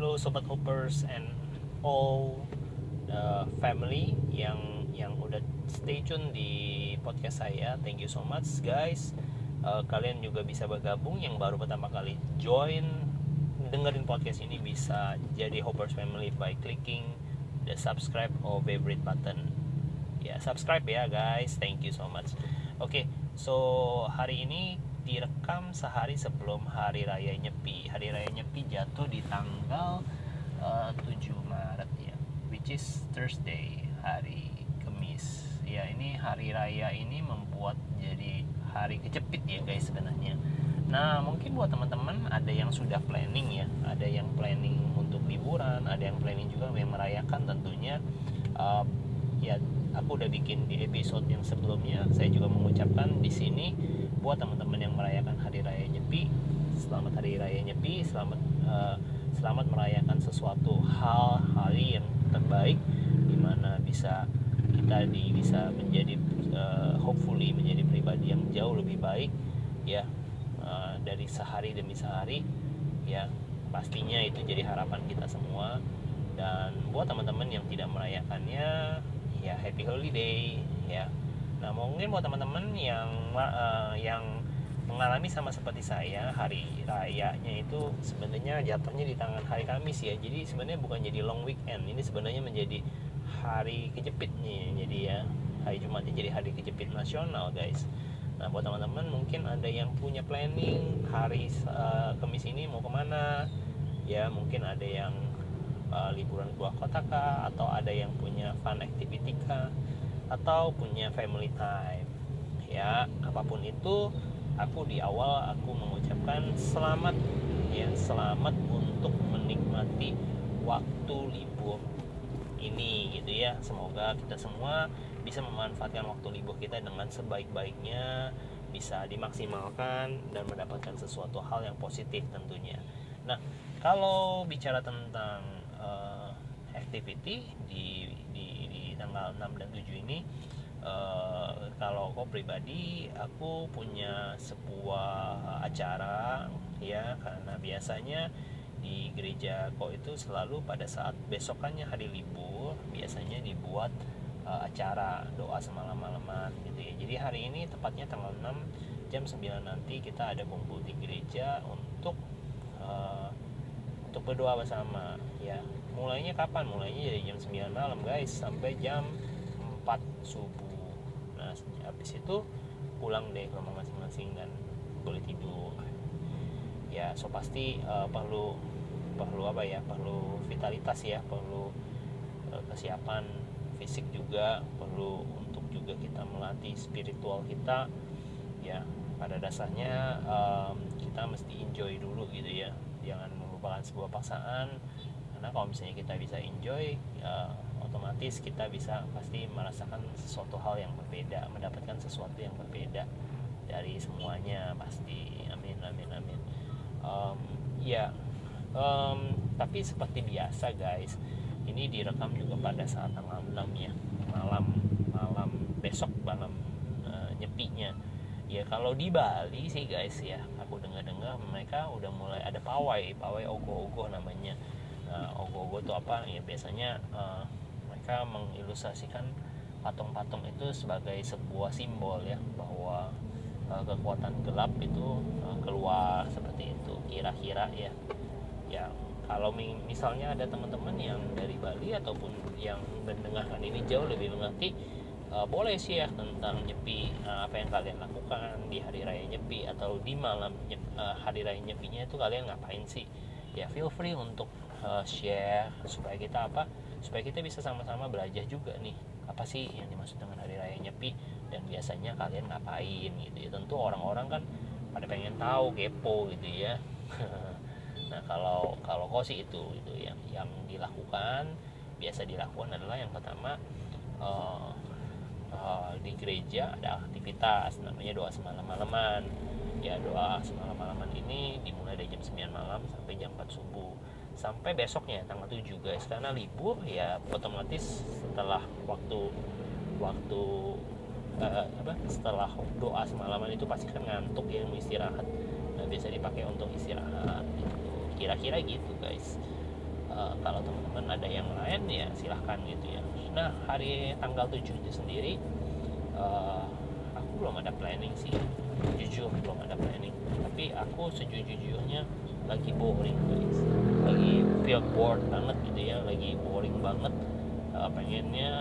halo sobat hoppers and all the family yang yang udah stay tune di podcast saya. Thank you so much guys. Uh, kalian juga bisa bergabung yang baru pertama kali join dengerin podcast ini bisa jadi hoppers family by clicking the subscribe or favorite button. Ya, subscribe ya guys. Thank you so much. Oke, okay, so hari ini direkam sehari sebelum hari raya Nyepi. Hari raya Nyepi jatuh di tanggal uh, 7 Maret ya, which is Thursday, hari Kamis. Ya, ini hari raya ini membuat jadi hari kejepit ya guys sebenarnya. Nah, mungkin buat teman-teman ada yang sudah planning ya, ada yang planning untuk liburan, ada yang planning juga yang merayakan tentunya uh, ya aku udah bikin di episode yang sebelumnya saya juga mengucapkan di sini buat teman-teman yang merayakan hari raya Nyepi. Selamat hari raya Nyepi selamat uh, selamat merayakan sesuatu hal hari yang terbaik di mana bisa kita di bisa menjadi uh, hopefully menjadi pribadi yang jauh lebih baik ya uh, dari sehari demi sehari. Ya pastinya itu jadi harapan kita semua. Dan buat teman-teman yang tidak merayakannya ya happy holiday ya nah mungkin buat teman-teman yang uh, yang mengalami sama seperti saya hari rayanya itu sebenarnya jatuhnya di tangan hari Kamis ya. Jadi sebenarnya bukan jadi long weekend ini sebenarnya menjadi hari kejepit nih jadi ya hari Jumatnya jadi hari kejepit nasional guys. Nah buat teman-teman mungkin ada yang punya planning hari uh, Kamis ini mau ke mana? Ya mungkin ada yang uh, liburan keluar kota kah? Atau ada yang punya fun activity kah atau punya family time. Ya apa pun itu aku di awal aku mengucapkan selamat. Ya selamat untuk menikmati waktu libur ini gitu ya. Semoga kita semua bisa memanfaatkan waktu libur kita dengan sebaik-baiknya bisa dimaksimalkan dan mendapatkan sesuatu hal yang positif tentunya. Nah kalau bicara tentang uh, activity di, tanggal 6 dan 7 ini uh, kalau aku pribadi aku punya sebuah acara ya karena biasanya di gereja kok itu selalu pada saat besokannya hari libur biasanya dibuat uh, acara doa semalam-malaman gitu ya. Jadi hari ini tepatnya tanggal 6 jam 9 nanti kita ada kumpul di gereja untuk uh, untuk berdoa bersama ya mulainya kapan? Mulainya dari jam 9 malam guys sampai jam 4 subuh. Nah habis itu pulang deh ke rumah masing-masing dan boleh tidur. Ya so pasti uh, perlu perlu apa ya? Perlu vitalitas ya perlu uh, kesiapan fisik juga perlu untuk juga kita melatih spiritual kita. Ya pada dasarnya um, kita mesti enjoy dulu gitu ya. Jangan merupakan sebuah paksaan karena kalau misalnya kita bisa enjoy ya, otomatis kita bisa pasti merasakan sesuatu hal yang berbeda mendapatkan sesuatu yang berbeda dari semuanya pasti. Amin amin amin. Um, ya um, tapi seperti biasa guys ini direkam juga pada saat tanggal 6 ya. Malam malam besok malam uh, nyepinya. Ya kalau di Bali sih guys ya aku dengar-dengar mereka udah mulai ada pawai pawai ogo-ogo namanya nah, ogo-ogo itu apa ya biasanya uh, mereka mengilustrasikan patung-patung itu sebagai sebuah simbol ya bahwa uh, kekuatan gelap itu uh, keluar seperti itu kira-kira ya. Ya kalau misalnya ada teman-teman yang dari Bali ataupun yang mendengarkan ini jauh lebih mengerti uh, boleh sih ya tentang nyepi uh, apa yang kalian lakukan di hari raya nyepi atau di malam uh, hari raya nyepinya itu kalian ngapain sih? Ya feel free untuk uh, share supaya kita apa supaya kita bisa sama-sama belajar juga nih apa sih yang dimaksud dengan hari raya nyepi dan biasanya kalian ngapain gitu ya. Tentu orang-orang kan pada pengen tahu kepo gitu ya. Nah kalau kalau kau sih itu itu yang yang dilakukan biasa dilakukan adalah yang pertama uh, uh, di gereja ada aktivitas namanya doa semalam malaman ya doa semalam malaman ini dimulai dari jam 9 malam sampai jam 4 subuh sampai besoknya tanggal 7 guys. Karena libur ya otomatis setelah waktu waktu uh, apa setelah doa semalaman itu pasti kan ngantuk ya mau istirahat. Nah, biasa dipakai untuk istirahat gitu. kira-kira gitu guys. Uh, kalau teman-teman ada yang lain ya silahkan gitu ya. Nah hari tanggal 7 sendiri uh, aku belum ada planning sih. Jujur belum ada planning. Tapi aku sejujurnya lagi boring guys. Lagi feel bored banget gitu ya lagi boring banget. Uh, pengennya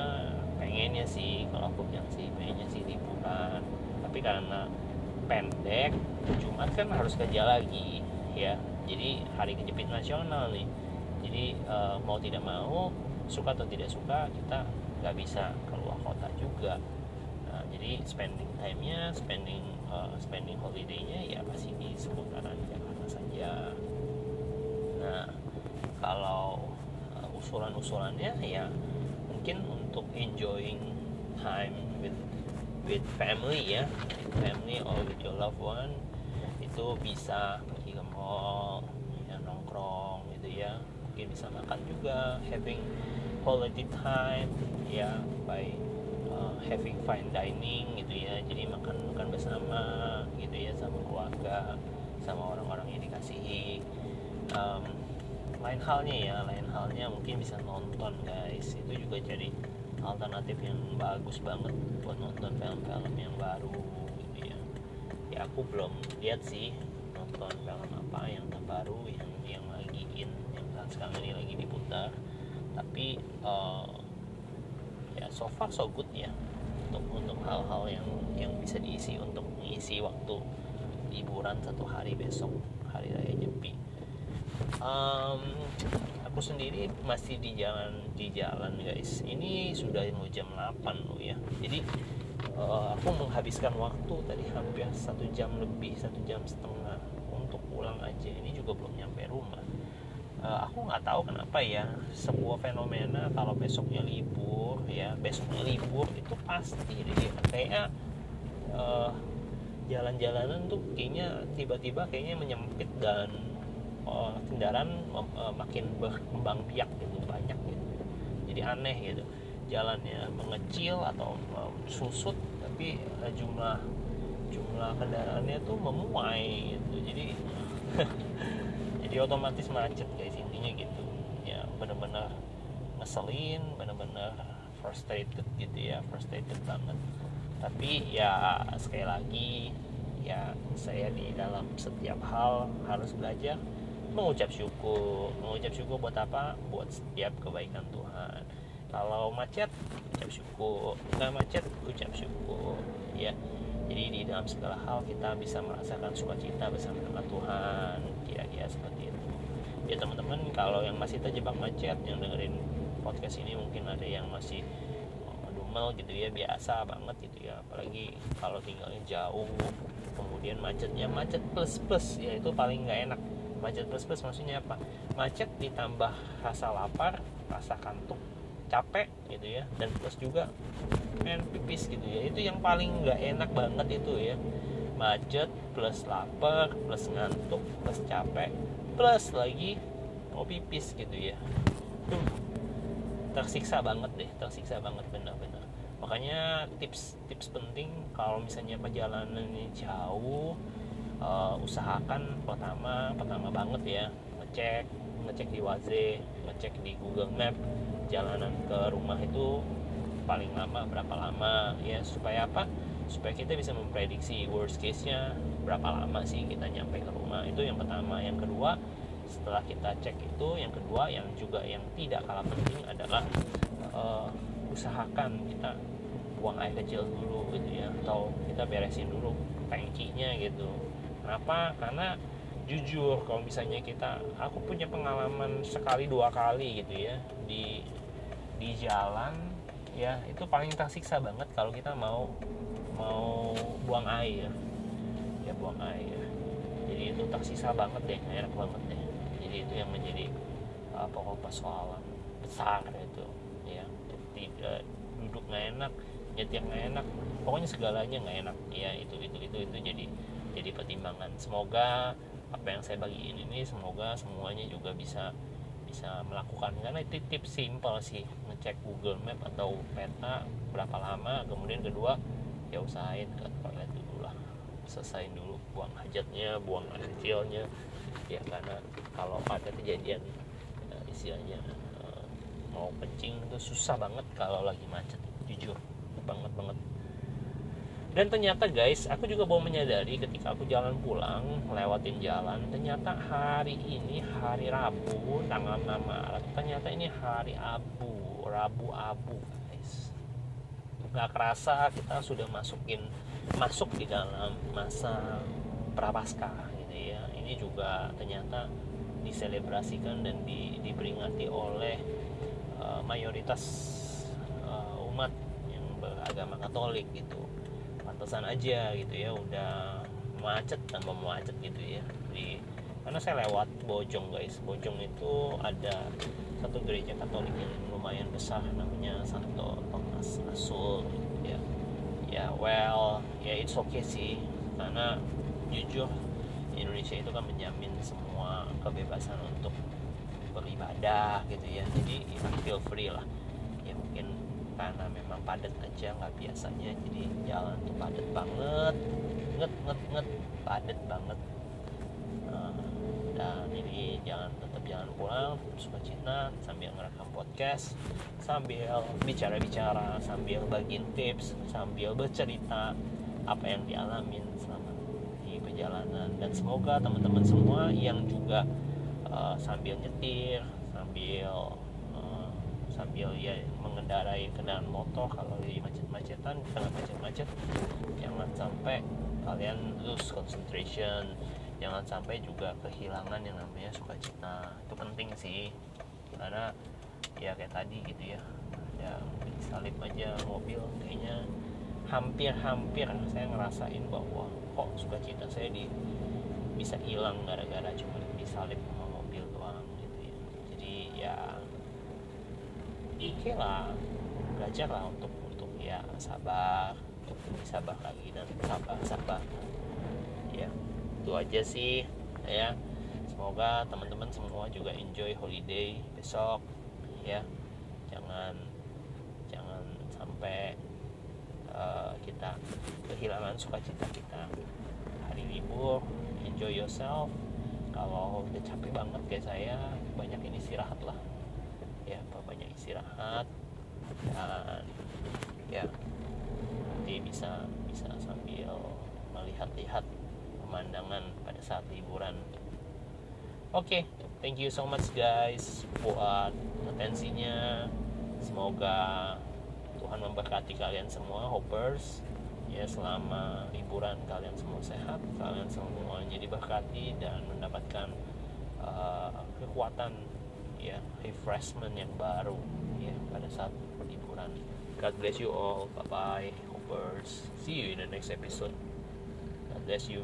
pengennya sih kalau aku bilang sih pengennya sih liburan. Tapi karena pendek Jumat kan harus kerja lagi ya. Jadi hari kejepit nasional nih. Jadi uh, mau tidak mau suka atau tidak suka kita nggak bisa keluar kota juga. Nah, jadi spending time-nya spending uh, spending holiday-nya ya masih di seputaran Jakarta saja nah kalau uh, usulan-usulannya ya mungkin untuk enjoying time with with family ya. Family or with your loved one itu bisa pergi ke mall ya nongkrong gitu ya. Mungkin bisa makan juga having quality time ya by uh, having fine dining gitu ya. Jadi makan makan bersama gitu ya sama keluarga sama orang-orang yang dikasihi. Um, lain halnya ya lain halnya mungkin bisa nonton guys. Itu juga jadi alternatif yang bagus banget buat nonton film-film yang baru gitu ya. Ya aku belum lihat sih nonton film apa yang terbaru yang yang lagi in yang sekarang ini lagi diputar. Tapi uh, ya so far so good ya untuk untuk hal-hal yang yang bisa diisi untuk mengisi waktu liburan satu hari besok hari raya nyepi um, aku sendiri masih di jalan di jalan guys. Ini sudah mau jam 8 loh ya. Jadi uh, aku menghabiskan waktu tadi hampir satu jam lebih satu jam setengah untuk pulang aja. Ini juga belum nyampe rumah. Uh, aku nggak tahu kenapa ya sebuah fenomena kalau besoknya libur ya besoknya libur itu pasti jadi kayak uh, jalan-jalanan tuh kayaknya tiba-tiba kayaknya menyempit dan uh, kendaraan uh, makin berkembang biak gitu banyak gitu. Jadi aneh gitu jalannya mengecil atau uh, susut tapi jumlah jumlah kendaraannya tuh memuai gitu. Jadi jadi otomatis macet guys intinya gitu. Ya benar-benar ngeselin benar-benar frustrated gitu ya frustrated banget. Tapi ya sekali lagi ya saya di dalam setiap hal harus belajar mengucap syukur. Mengucap syukur buat apa? Buat setiap kebaikan Tuhan. Kalau macet ucap syukur. Nggak macet ucap syukur. Ya. Jadi di dalam segala hal kita bisa merasakan sukacita bersama dengan Tuhan. Kira-kira seperti itu. Ya teman-teman kalau yang masih terjebak macet yang dengerin podcast ini mungkin ada yang masih dumel gitu ya biasa banget gitu ya. Apalagi kalau tinggalnya jauh kemudian macetnya macet plus plus ya itu paling nggak enak macet plus plus maksudnya apa? Macet ditambah rasa lapar rasa kantuk capek gitu ya. Dan plus juga pengen pipis gitu ya. Itu yang paling nggak enak banget itu ya. Macet plus lapar plus ngantuk plus capek plus lagi mau pipis gitu ya. Duh, tersiksa banget deh tersiksa banget benar-benar. Makanya tips tips penting kalau misalnya perjalanan ini jauh uh, usahakan pertama pertama banget ya ngecek ngecek di Waze ngecek di Google Map jalanan ke rumah itu paling lama berapa lama ya supaya apa? Supaya kita bisa memprediksi worst case nya berapa lama sih kita nyampe ke rumah. Itu yang pertama. Yang kedua setelah kita cek itu yang kedua yang juga yang tidak kalah penting adalah uh, usahakan kita buang air kecil dulu gitu ya atau kita beresin dulu tangkinya gitu Kenapa? Karena jujur kalau misalnya kita aku punya pengalaman sekali dua kali gitu ya di di jalan ya itu paling tersiksa banget kalau kita mau mau buang air. Ya buang air. Jadi itu tersiksa banget deh enak banget deh. Jadi itu yang menjadi uh, pokok persoalan besar itu ya. Tidak duduk nggak enak nyetir nggak enak pokoknya segalanya nggak enak. Ya itu itu itu itu jadi jadi pertimbangan. Semoga apa yang saya bagiin ini semoga semuanya juga bisa bisa melakukan. Karena itu tips simpel sih ngecek Google Map atau peta berapa lama kemudian kedua ya usahain ke toilet dulu lah. Selesaiin dulu buang hajatnya buang kecilnya. Ya karena kalau ada kejadian ya, istilahnya uh, mau kencing itu susah banget kalau lagi macet jujur dan ternyata guys aku juga baru menyadari ketika aku jalan pulang lewatin jalan ternyata hari ini hari Rabu tanggal 6 Maret ternyata ini hari Abu Rabu Abu guys. Nggak kerasa kita sudah masukin masuk di dalam masa prapaskah gitu ya. Ini juga ternyata diselebrasikan dan di, diperingati oleh uh, mayoritas uh, umat yang beragama Katolik gitu pantesan aja gitu ya udah macet tanpa macet gitu ya. Di karena saya lewat Bojong guys. Bojong itu ada satu gereja Katolik yang lumayan besar namanya Santo Thomas Rasul gitu ya. Ya well ya it's okay sih. Karena jujur Indonesia itu kan menjamin semua kebebasan untuk beribadah gitu ya. Jadi ya, feel free lah karena memang padat aja nggak biasanya. Jadi jalan tuh padat banget. Nget nget nget. Padat banget. Uh, dan ini jangan tetap jangan pulang suka cina sambil ngerekam podcast sambil bicara-bicara sambil bagiin tips sambil bercerita apa yang dialamin selama di perjalanan. Dan semoga teman-teman semua yang juga uh, sambil nyetir sambil sambil ya mengendarai kendaraan motor kalau di macet-macetan tengah macet-macet jangan sampai kalian lose concentration jangan sampai juga kehilangan yang namanya sukacita. Itu penting sih karena ya kayak tadi gitu ya ya salib aja mobil kayaknya hampir-hampir saya ngerasain bahwa kok sukacita saya di bisa hilang gara-gara cuma disalip sama mobil doang gitu ya. Jadi ya oke lah belajar lah untuk untuk ya sabar untuk lebih sabar lagi dan sabar sabar. Ya itu aja sih ya. Semoga teman-teman semua juga enjoy holiday besok ya. Jangan jangan sampai uh, kita kehilangan sukacita kita. Hari libur enjoy yourself. Kalau udah capek banget kayak saya banyak ini istirahat lah ya banyak istirahat dan ya nanti bisa bisa sambil melihat-lihat pemandangan pada saat liburan. Oke okay, thank you so much guys buat atensinya. Semoga Tuhan memberkati kalian semua hoppers. Ya selama liburan kalian semua sehat kalian semuanya diberkati dan mendapatkan uh, kekuatan ya refreshment yang baru ya pada saat liburan God bless you all bye bye hoppers see you in the next episode. God bless you